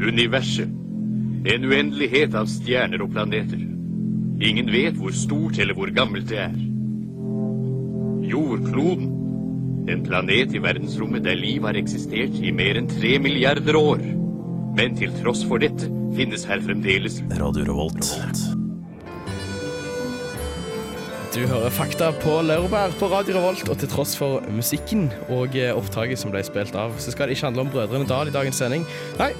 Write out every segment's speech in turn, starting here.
Universet. En uendelighet av stjerner og planeter. Ingen vet hvor stort eller hvor gammelt det er. Jordkloden. En planet i verdensrommet der liv har eksistert i mer enn tre milliarder år. Men til tross for dette finnes her fremdeles Radio Revolt. Du hører Fakta på Laurbær på Radio Revolt, og til tross for musikken og eh, opptaket som ble spilt av, så skal det ikke handle om Brødrene Dal i dagens sending. Nei,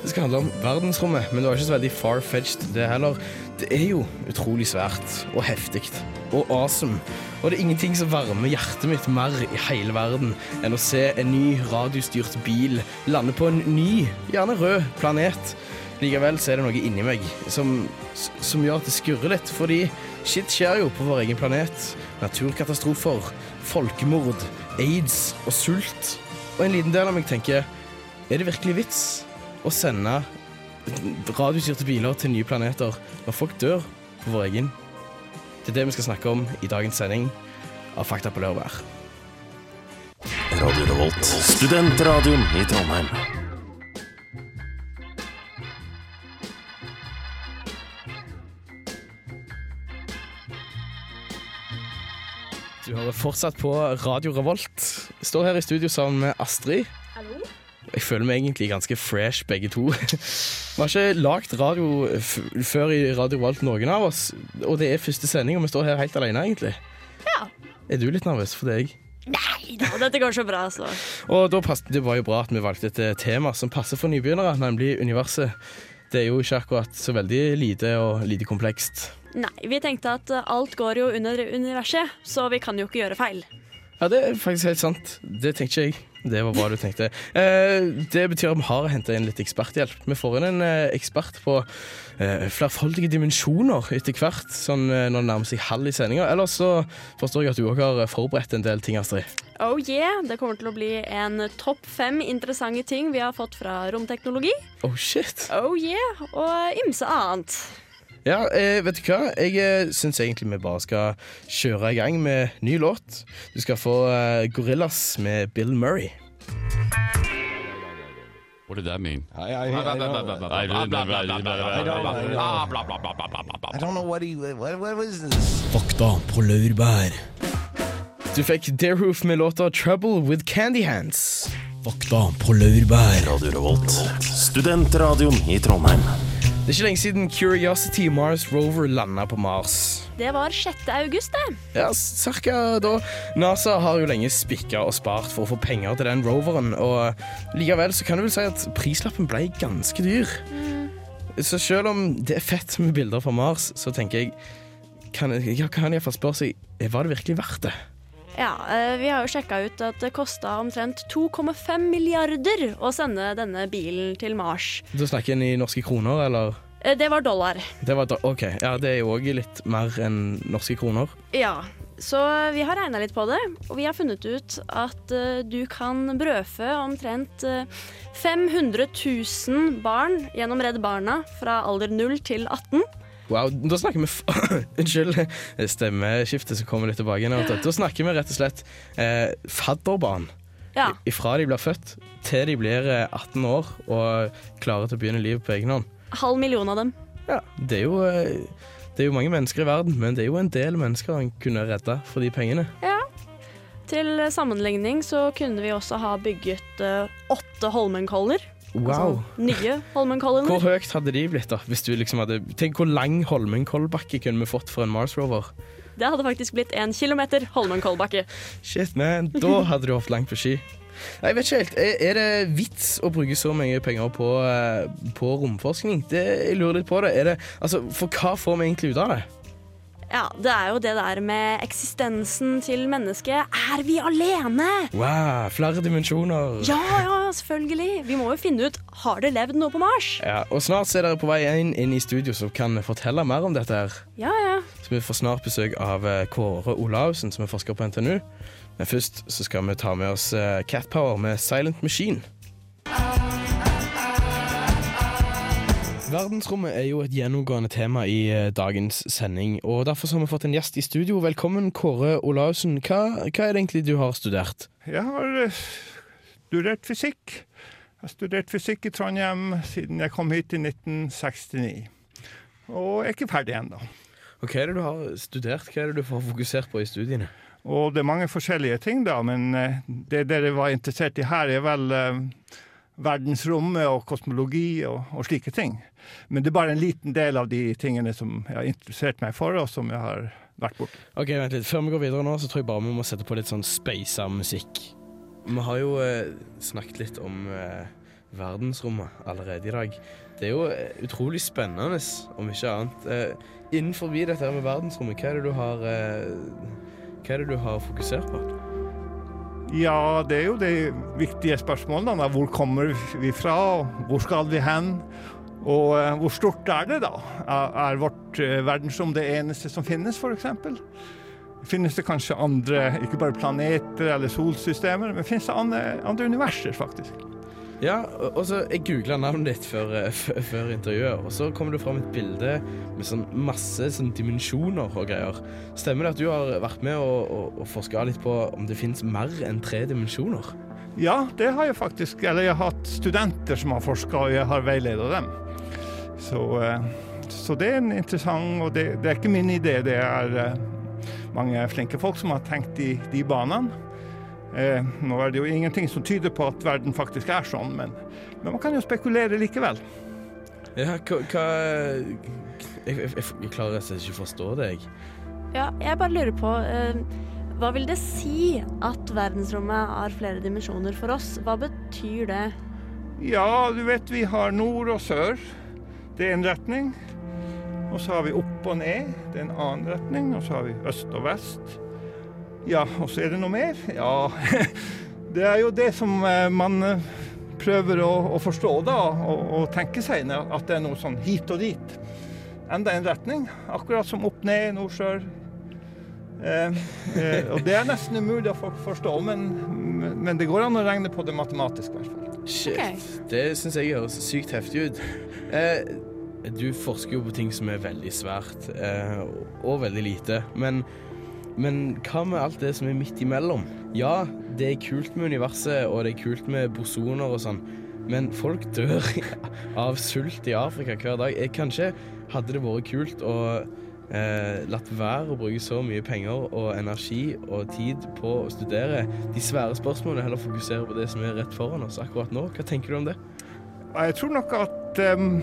det skal handle om verdensrommet, men det var ikke så veldig far-fetched det heller. Det er jo utrolig svært og heftig og awesome. Og det er ingenting som varmer hjertet mitt mer i hele verden enn å se en ny radiostyrt bil lande på en ny, gjerne rød, planet. Likevel så er det noe inni meg som, som gjør at det skurrer litt, fordi shit skjer jo på vår egen planet. Naturkatastrofer, folkemord, aids og sult. Og en liten del av meg tenker er det virkelig vits å sende radiostyrte biler til nye planeter når folk dør på vår egen? Det er det vi skal snakke om i dagens sending av Fakta på lørdag. Radio Revolt. Studentradioen i Trondheim. Du hører fortsatt på Radio Revolt. Jeg står her i studio sammen med Astrid. Hallo? Jeg føler meg egentlig ganske fresh, begge to. Vi har ikke lagd radio før i Radio Revolt, noen av oss. Og det er første sending, og vi står her helt alene, egentlig. Ja. Er du litt nervøs for deg? Nei da, dette går så bra, altså. Og da pass, det var jo bra at vi valgte et eh, tema som passer for nybegynnere, nemlig universet. Det er jo ikke akkurat så veldig lite og lite komplekst. Nei, vi tenkte at alt går jo under universet, så vi kan jo ikke gjøre feil. Ja, det er faktisk helt sant. Det tenkte ikke jeg. Det var bra du tenkte. Eh, det betyr at vi har henta inn litt eksperthjelp. Vi får inn en eh, ekspert på eh, flerfoldige dimensjoner etter hvert, sånn eh, når det nærmer seg halv i sendinga. Ellers så forstår jeg at du òg har forberedt en del ting, Astrid. Oh yeah, det kommer til å bli en topp fem interessante ting vi har fått fra romteknologi. Oh shit. Oh yeah, og ymse annet. Ja, eh, vet du hva? Jeg eh, syns egentlig vi bare skal kjøre i gang med ny låt. Du skal få eh, Gorillas med Bill Murray. What did that mean? I, I, I, don't, I don't know what he. What, what was this? Fakta på laurbær. Du fikk Darehoof med låta 'Trouble With Candy Hands'. Fakta på laurbær. Radio Revolt. Studentradioen i Trondheim. Det er ikke lenge siden Curiosity Mars Rover landa på Mars. Det var 6. august, det. Ja, cirka da. NASA har jo lenge spikka og spart for å få penger til den roveren, og likevel så kan du vel si at prislappen ble ganske dyr. Så selv om det er fett med bilder fra Mars, så tenker jeg kan, ja, kan jeg iallfall spørre seg var det virkelig verdt det. Ja, eh, vi har jo sjekka ut at det kosta omtrent 2,5 milliarder å sende denne bilen til Mars. Du snakker en i norske kroner, eller? Eh, Det var dollar. Det var do OK. Ja, det er jo òg litt mer enn norske kroner. Ja, så vi har regna litt på det, og vi har funnet ut at eh, du kan brødfø omtrent eh, 500 000 barn gjennom Redd Barna fra alder 0 til 18. Wow, da snakker vi Unnskyld, stemmeskiftet som kommer litt tilbake Nå. Da snakker vi rett og slett eh, fadderbarn. Ja, Fra de blir født til de blir eh, 18 år og klare til å begynne livet på egen hånd. halv million av dem. Ja, det er jo eh, det er jo mange mennesker i verden, men det er jo en del mennesker han kunne redda for de pengene. Ja. Til sammenligning så kunne vi også ha bygget eh, åtte Holmenkoller. Wow. Altså nye Hvor høyt hadde de blitt, da? Liksom hadde Tenk hvor lang Holmenkollbakke kunne vi fått for en Mars Rover. Det hadde faktisk blitt en kilometer Holmenkollbakke. Shit, man. Da hadde du hoppet langt på ski. Nei, Jeg vet ikke helt. Er, det vits å bruke så mye penger på, eh, på romforskning? Det, jeg lurer litt på det. Det. Altså, For hva får vi egentlig ut av det? Ja, det er jo det der med eksistensen til mennesket. Er vi alene? Wow, flere dimensjoner. Ja, ja, selvfølgelig. Vi må jo finne ut har det levd noe på Mars. Ja, og snart er dere på vei inn, inn i studio som kan fortelle mer om dette. her. Ja, ja. Så vi får snart besøk av eh, Kåre Olavsen, som er forsker på NTNU. Men først så skal vi ta med oss Catpower Cat Power med Silent Machine. Verdensrommet er jo et gjennomgående tema i eh, dagens sending, og derfor så har vi fått en gjest i studio. Velkommen, Kåre Olaussen. Hva, hva er det egentlig du har studert? Jeg har eh, studert fysikk. Jeg har studert fysikk i Trondheim siden jeg kom hit i 1969. Og er ikke ferdig ennå. Hva er det du har studert? Hva er det du får fokusert på i studiene? Og det er mange forskjellige ting, da, men eh, det dere var interessert i her, er vel verdensrommet og kosmologi og, og slike ting. Men det er bare en liten del av de tingene som jeg har interessert meg for, og som jeg har vært borti. Ok, vent litt. Før vi går videre nå, så tror jeg bare vi må sette på litt sånn speisa musikk. Vi har jo eh, snakket litt om eh, verdensrommet allerede i dag. Det er jo eh, utrolig spennende, om ikke annet. Eh, innenfor dette med verdensrommet, hva er det du har eh, Hva er det du har fokusert på? Ja, det er jo de viktige spørsmålene. Da. Hvor kommer vi fra, hvor skal vi hen? Og eh, hvor stort er det, da? Er, vårt eh, verdensrom det eneste som finnes, f.eks.? Finnes det kanskje andre, ikke bare planeter eller solsystemer, men finnes det andre, andre universer, faktisk? Ja, og så Jeg googla navnet ditt før, eh, før intervjuet, og så kommer det fram et bilde med sånn masse sånn dimensjoner og greier. Stemmer det at du har vært med og, og, og forska litt på om det finnes mer enn tre dimensjoner? Ja, det har jeg faktisk. Eller jeg har hatt studenter som har forska, og jeg har veileda dem. Så, eh, så det er en interessant Og det, det er ikke min idé, det er eh, mange flinke folk som har tenkt i de banene. Eh, nå er det jo ingenting som tyder på at verden faktisk er sånn, men, men man kan jo spekulere likevel. Ja, hva, hva jeg, jeg, jeg, jeg klarer rett og slett ikke å forstå deg. Ja, jeg bare lurer på eh, Hva vil det si at verdensrommet har flere dimensjoner for oss? Hva betyr det? Ja, du vet vi har nord og sør. Det er en retning. Og så har vi opp og ned. Det er en annen retning. Og så har vi øst og vest. Ja, og så er det noe mer? Ja, det er jo det som eh, man eh, prøver å, å forstå, da. Og, og tenke seg at det er noe sånn hit og dit. Enda en retning. Akkurat som opp, ned, nord, sør. Eh, eh, og det er nesten umulig å for, forstå, men, men det går an å regne på det matematisk, i hvert fall. Shit. Okay. Det syns jeg høres sykt heftig ut. Eh, du forsker jo på ting som er veldig svært, eh, og veldig lite. Men, men hva med alt det som er midt imellom? Ja, det er kult med universet, og det er kult med bosoner og sånn, men folk dør av sult i Afrika hver dag. Jeg, Kanskje hadde det vært kult å eh, latt være å bruke så mye penger og energi og tid på å studere de svære spørsmålene, heller fokusere på det som er rett foran oss akkurat nå. Hva tenker du om det? Jeg tror nok at em,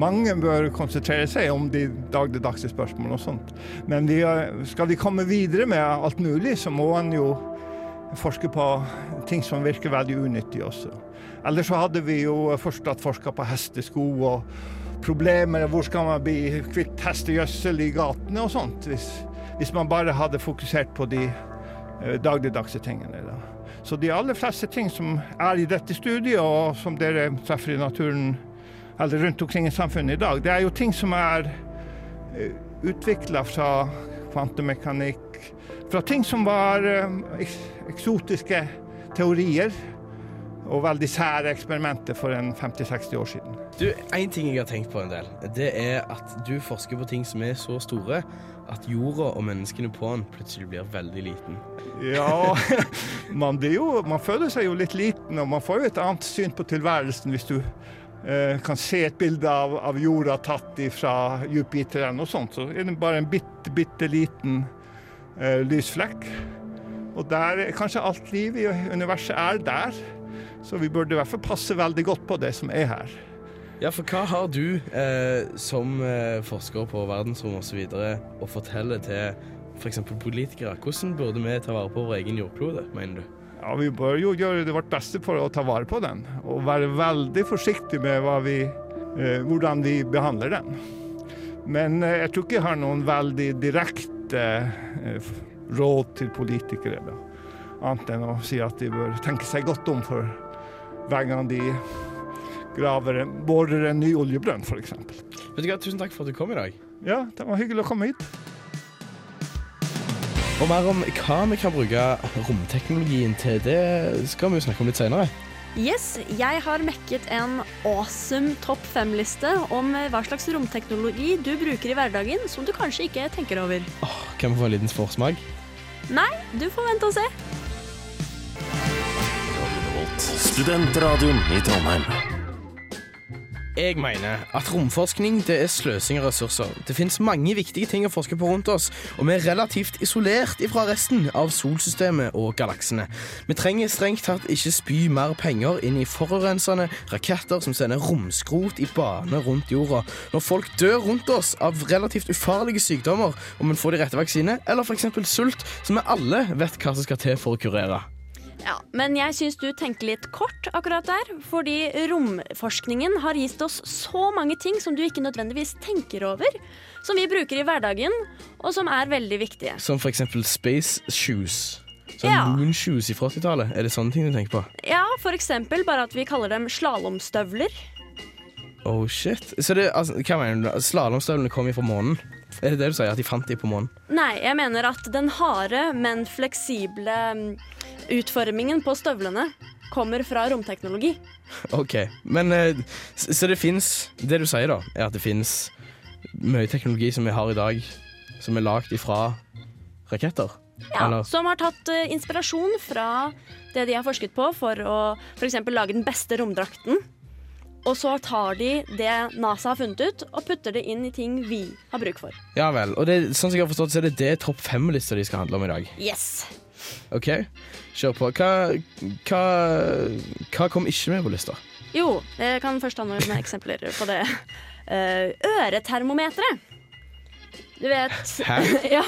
mange bør konsentrere seg om de dagligdagse spørsmålene og sånt. Men vi, skal vi komme videre med alt mulig, så må en jo forske på ting som virker veldig unyttige også. Ellers så hadde vi jo fortsatt forska på hestesko og problemer hvor skal man bli kvitt hestegjødsel i gatene og sånt, hvis, hvis man bare hadde fokusert på de eh, dagligdagse tingene. Da. Så de aller fleste ting som er i dette studiet, og som dere treffer i naturen eller rundt omkring i samfunnet i dag, det er jo ting som er utvikla fra kvantemekanikk, fra ting som var eh, eksotiske teorier og veldig sære eksperimenter for en 50-60 år siden. Du, En ting jeg har tenkt på en del, det er at du forsker på ting som er så store at jorda og menneskene på den plutselig blir veldig liten. Ja, man, blir jo, man føler seg jo litt liten, og man får jo et annet syn på tilværelsen hvis du eh, kan se et bilde av, av jorda tatt fra Jupiter eller noe sånt. Så er det bare en bitte, bitte liten eh, lysflekk. Og der, er- kanskje alt liv i universet er der. Så vi burde i hvert fall passe veldig godt på det som er her. Ja, for hva har du eh, som eh, forsker på verdensrom osv. å fortelle til f.eks. politikere? Hvordan burde vi ta vare på vår egen jordklode, mener du? Ja, Vi bør jo gjøre det vårt beste for å ta vare på den, og være veldig forsiktig med vi, eh, hvordan vi behandler den. Men eh, jeg tror ikke jeg har noen veldig direkte eh, råd til politikere, da. annet enn å si at de bør tenke seg godt om for hver gang de graver, en- borer en ny oljebrønn, f.eks. Tusen takk for at du kom i dag. Ja, det var hyggelig å komme hit. Og mer om hva vi kan bruke romteknologien til, det skal vi jo snakke om litt senere. Yes, jeg har mekket en awesome topp fem-liste om hva slags romteknologi du bruker i hverdagen som du kanskje ikke tenker over. Åh, Kan vi få en liten forsmak? Nei, du får vente og se. Studentradioen i Trondheim. Jeg mener at romforskning det er sløsing av ressurser. Det finnes mange viktige ting å forske på rundt oss, og vi er relativt isolert fra resten av solsystemet og galaksene. Vi trenger strengt tatt ikke spy mer penger inn i forurensende raketter som sender romskrot i bane rundt jorda, når folk dør rundt oss av relativt ufarlige sykdommer om en får de rette vaksinene, eller f.eks. sult, som vi alle vet hva som skal til for å kurere. Ja, men jeg syns du tenker litt kort akkurat der. Fordi romforskningen har gitt oss så mange ting som du ikke nødvendigvis tenker over. Som vi bruker i hverdagen, og som er veldig viktige. Som f.eks. space shoes. Sånn Ja. moon shoes fra 80-tallet. Er det sånne ting du tenker på? Ja, for eksempel bare at vi kaller dem slalåmstøvler. Oh shit. Så det, altså, hva mener du? Slalåmstøvlene kom fra månen? Er det det du sier? At de fant de på månen? Nei, jeg mener at den harde, men fleksible mm, utformingen på støvlene kommer fra romteknologi. OK. Men eh, Så det fins Det du sier, da, er at det fins mye teknologi som vi har i dag, som er lagd ifra raketter? Ja, Eller Som har tatt eh, inspirasjon fra det de har forsket på for å f.eks. lage den beste romdrakten. Og så tar de det NASA har funnet ut, og putter det inn i ting vi har bruk for. Ja vel. Og det, sånn som jeg har forstått, så er det det topp fem-lista de skal handle om i dag. Yes! OK, kjør på. Hva, hva, hva kom ikke med på lista? Jo, jeg kan først ta noen eksempler på det. Eh, øretermometeret. Du vet Hæ? ja,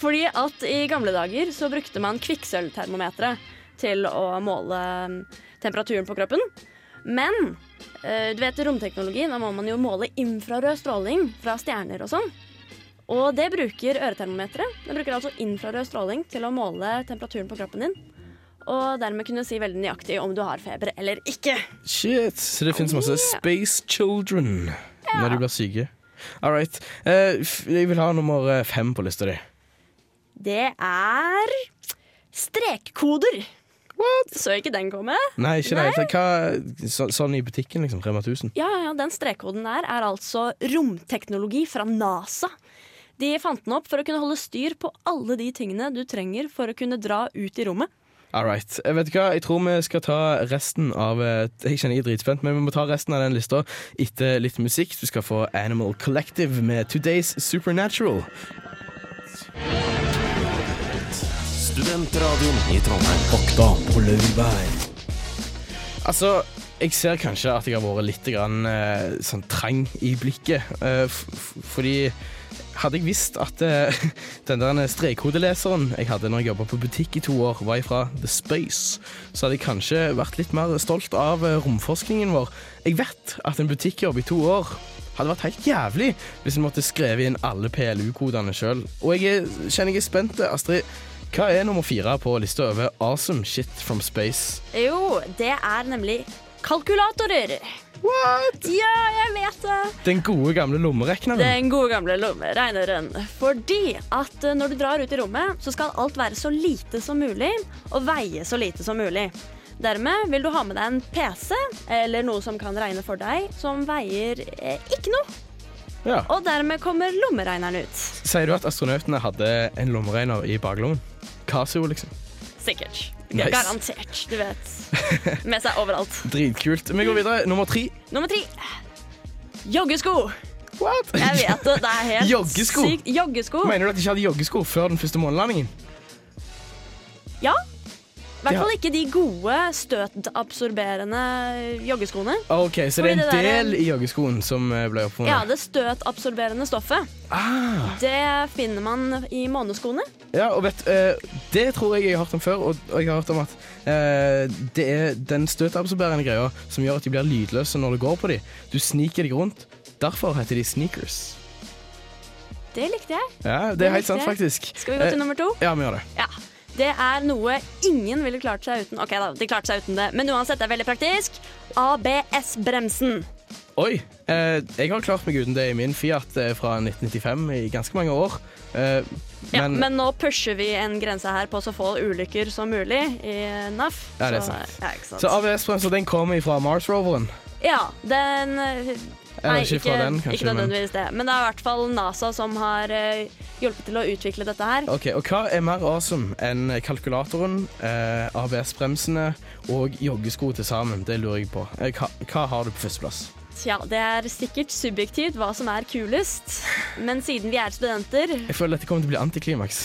fordi at i gamle dager så brukte man kvikksølvtermometeret til å måle mm, temperaturen på kroppen. Men eh, du vet romteknologi, da må man jo måle infrarød stråling fra stjerner og sånn. Og det bruker øretermometeret. Det bruker altså infrarød stråling til å måle temperaturen på kroppen din. Og dermed kunne si veldig nøyaktig om du har feber eller ikke. Shit, så det finnes masse Space Children når de blir syke. All right. Eh, jeg vil ha nummer eh, fem på lista di. Det er strekkoder. What? Så ikke den komme? Nei, ikke det. Hva, så, sånn i butikken, liksom? Rema 1000? Ja, ja, Den strekkoden der er altså romteknologi fra NASA. De fant den opp for å kunne holde styr på alle de tingene du trenger for å kunne dra ut i rommet. All right. Vet du hva, jeg tror vi skal ta resten av eh, Jeg kjenner jeg er dritspent, men vi må ta resten av den lista etter litt musikk. Du skal få Animal Collective med Today's Supernatural. Studentradioen i Trondheim. Fakta på laurbær. Altså, jeg ser kanskje at jeg har vært litt grann, eh, sånn trang i blikket. eh, f f fordi hadde jeg visst at eh, den der strekkodeleseren jeg hadde når jeg jobba på butikk i to år, var fra The Space, så hadde jeg kanskje vært litt mer stolt av eh, romforskningen vår. Jeg vet at en butikkjobb i to år hadde vært helt jævlig hvis en måtte skrevet inn alle PLU-kodene sjøl. Og jeg er, kjenner jeg er spent. Astrid, hva er nummer fire på lista over awesome shit from space? Jo, det er nemlig kalkulatorer. What? Ja, jeg vet det. Den gode gamle lommerekneren. Den gode gamle lommeregneren. Fordi at eh, når du drar ut i rommet, så skal alt være så lite som mulig og veie så lite som mulig. Dermed vil du ha med deg en PC eller noe som kan regne for deg, som veier eh, ikke noe. Ja. Og dermed kommer lommeregneren ut. Sier du at astronautene hadde en lommeregner i baklommen? Casio, liksom. Sikkert. Nice. Garantert. Du vet. Med seg overalt. Dritkult. Vi går videre. Nummer tre. Nummer tre. Joggesko. What? Jeg vet det. Det er helt Joggesko? sykt. Joggesko. Mener du at de ikke hadde joggesko før den første månelandingen? Ja. I hvert fall ikke de gode støtabsorberende joggeskoene. OK, så det er en det del i joggeskoen som ble oppfunnet? Ja, det støtabsorberende stoffet. Ah, Det finner man i måneskoene. ja, og vet eh, Det tror jeg jeg har hørt om før, og, jeg har hørt om at eh, det er den støtabsorberende greia som gjør at de blir lydløse når du går på dem. Du sniker deg rundt. Derfor heter de sneakers. Det likte jeg. Ja, det er helt sant, faktisk. Skal vi gå til Eh, nummer to? Ja, vi gjør det. Ja. Det er noe ingen ville klart seg uten. Ok da, de klarte seg uten det, men uansett, det er veldig praktisk. ABS-bremsen. Oi. Eh, jeg har klart meg uten det i min Fiat eh, fra 1995 i ganske mange år. Eh, Ja, men, men nå pusher vi en grense her på så få ulykker som mulig i NAF. Ja, det er så. Ja, sant? Så ABS-bremsen, den kommer fra Mars-roveren. ja, den eh, ikke, ikke den, kanskje, ikke nødvendigvis det. Men det er i hvert fall NASA som har eh, hjulpet til å utvikle dette her. Ok, og Hva er mer awesome enn kalkulatoren, eh, ABS-bremsene og joggesko til sammen? Det lurer jeg på. Eh, hva, hva har du på førsteplass? Tja, det er sikkert subjektivt hva som er kulest, men siden vi er studenter Jeg føler dette kommer til å bli antiklimaks.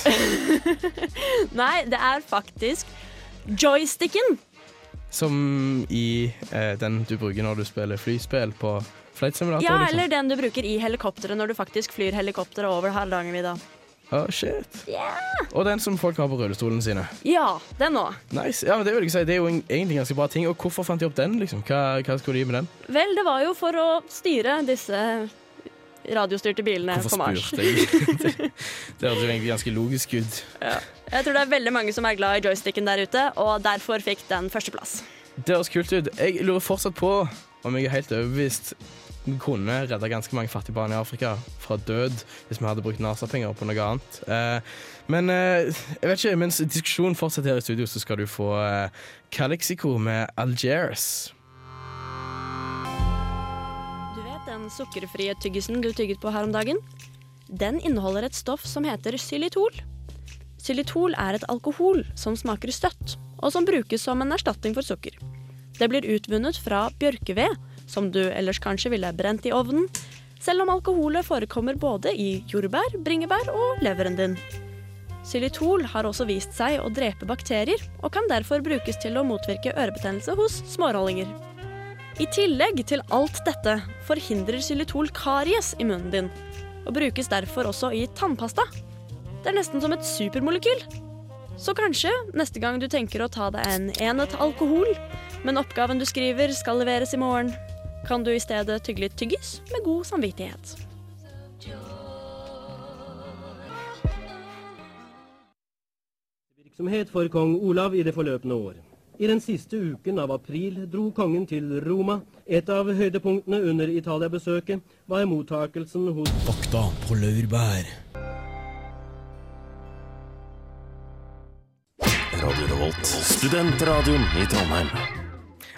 Nei, det er faktisk joysticken. Som i eh, den du bruker når du spiller flyspill på flight simulator? Ja, liksom. eller den du bruker i helikopteret når du faktisk flyr helikopteret over Hardangervidda. Oh, shit. Og den som folk har på rullestolene sine. Ja, den òg. Nice. Ja, men Det si, det er jo en, egentlig en ganske bra ting. Og hvorfor fant de opp den? liksom? Hva, hva skulle de med den? Vel, det var jo for å styre disse radiostyrte bilene Hvorfor på Mars. spurte jeg? det høres jo egentlig ganske logisk ut. Jeg tror det er veldig mange som er glad i joysticken der ute, og derfor fikk den førsteplass. Det høres kult ut. Jeg lurer fortsatt på om jeg er helt overbevist vi kunne redda ganske mange fattige barn i Afrika fra død hvis vi hadde brukt NASA-penger på noe annet. Eh, men eh, jeg vet ikke, mens diskusjonen fortsetter her i studio, så skal du få eh, med Algiers. Du vet den sukkerfrie tyggisen du tygget på her om dagen? Den inneholder et stoff som heter xylitol. Xylitol er et alkohol som smaker støtt, og som brukes som en erstatning for sukker. Det blir utvunnet fra bjørkeved, som du ellers kanskje ville brent i ovnen, selv om alkoholet forekommer både i jordbær, bringebær og leveren din. Xylitol har også vist seg å drepe bakterier, og kan derfor brukes til å motvirke ørebetennelse hos smårollinger. I tillegg til alt dette forhindrer xylitol karies i munnen din, og brukes derfor også i tannpasta. Det er nesten som et supermolekyl. Så kanskje neste gang du tenker å ta deg en enhet alkohol, men oppgaven du skriver skal leveres i morgen, kan du i stedet tygge litt tyggis med god samvittighet. virksomhet for kong Olav i det forløpende år. I den siste uken av april dro kongen til Roma. Et av høydepunktene under Italia-besøket var mottakelsen hos Fakta på laurbær. Radio Revolt. Studentradioen i Trondheim.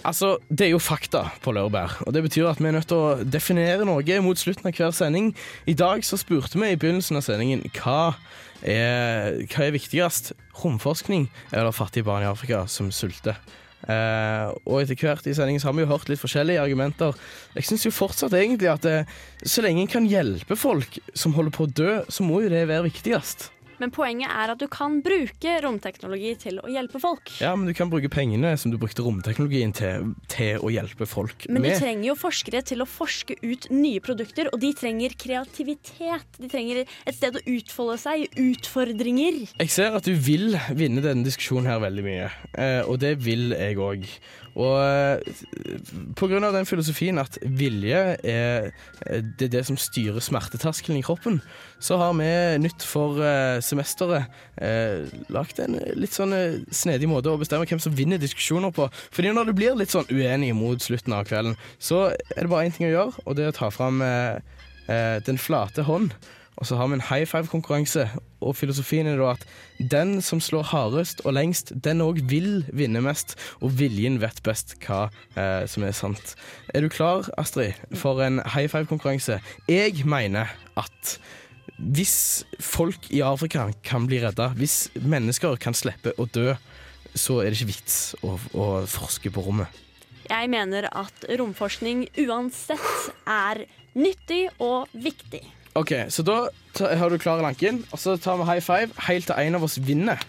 Altså, Det er jo fakta på laurbær, og det betyr at vi er nødt til å definere noe mot slutten av hver sending. I dag så spurte vi i begynnelsen av sendingen hva er, hva er viktigst, romforskning eller fattige barn i Afrika som sulter. Eh, og etter hvert i sendingen så har vi jo hørt litt forskjellige argumenter. Jeg syns jo fortsatt egentlig at det, så lenge en kan hjelpe folk som holder på å dø, så må jo det være viktigst. Men poenget er at du kan bruke romteknologi til å hjelpe folk. Ja, men du kan bruke pengene som du brukte romteknologien til, til å hjelpe folk Men du trenger jo forskere til å forske ut nye produkter, og de trenger kreativitet. De trenger et sted å utfolde seg, utfordringer. Jeg ser at du vil vinne denne diskusjonen her veldig mye, eh, og det vil jeg òg. Og eh, på grunn av den filosofien at vilje er eh, det, er det som styrer smerteterskelen i kroppen, så har vi nytt for eh, semesteret eh, lagt en litt sånn snedig måte å bestemme hvem som vinner diskusjoner på. Fordi når du blir litt sånn uenig mot slutten av kvelden, så er det bare én ting å gjøre, og det er å ta fram eh, den flate hånd. Og så har vi en high five-konkurranse, og filosofien er da at den som slår hardest og lengst, den òg vil vinne mest, og viljen vet best hva eh, som er sant. Er du klar, Astrid, for en high five-konkurranse? Jeg mener at hvis folk i Afrika kan bli redda, hvis mennesker kan slippe å dø, så er det ikke vits å, å forske på rommet. Jeg mener at romforskning uansett er nyttig og viktig. OK, så da har du klar lanken, og så tar vi high five helt til en av oss vinner.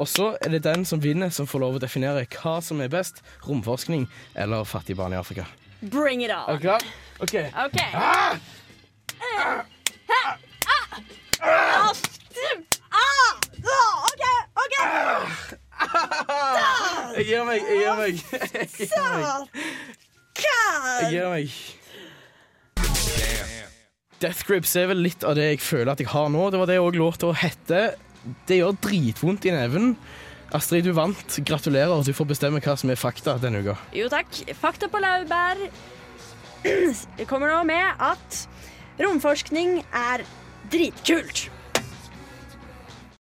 Og så er det den som vinner, som får lov å definere hva som er best, romforskning eller fattige barn i Afrika. Bring it on. Er du klar? OK. OK. Jeg gir meg. Jeg gir meg. Jeg gir meg. Jeg gir meg. Death grips er vel litt av det jeg føler at jeg har nå. Det var det òg låta hette. Det gjør dritvondt i neven. Astrid, du vant. Gratulerer. Du får bestemme hva som er fakta denne uka. Jo takk. Fakta på laurbær kommer nå med at romforskning er dritkult.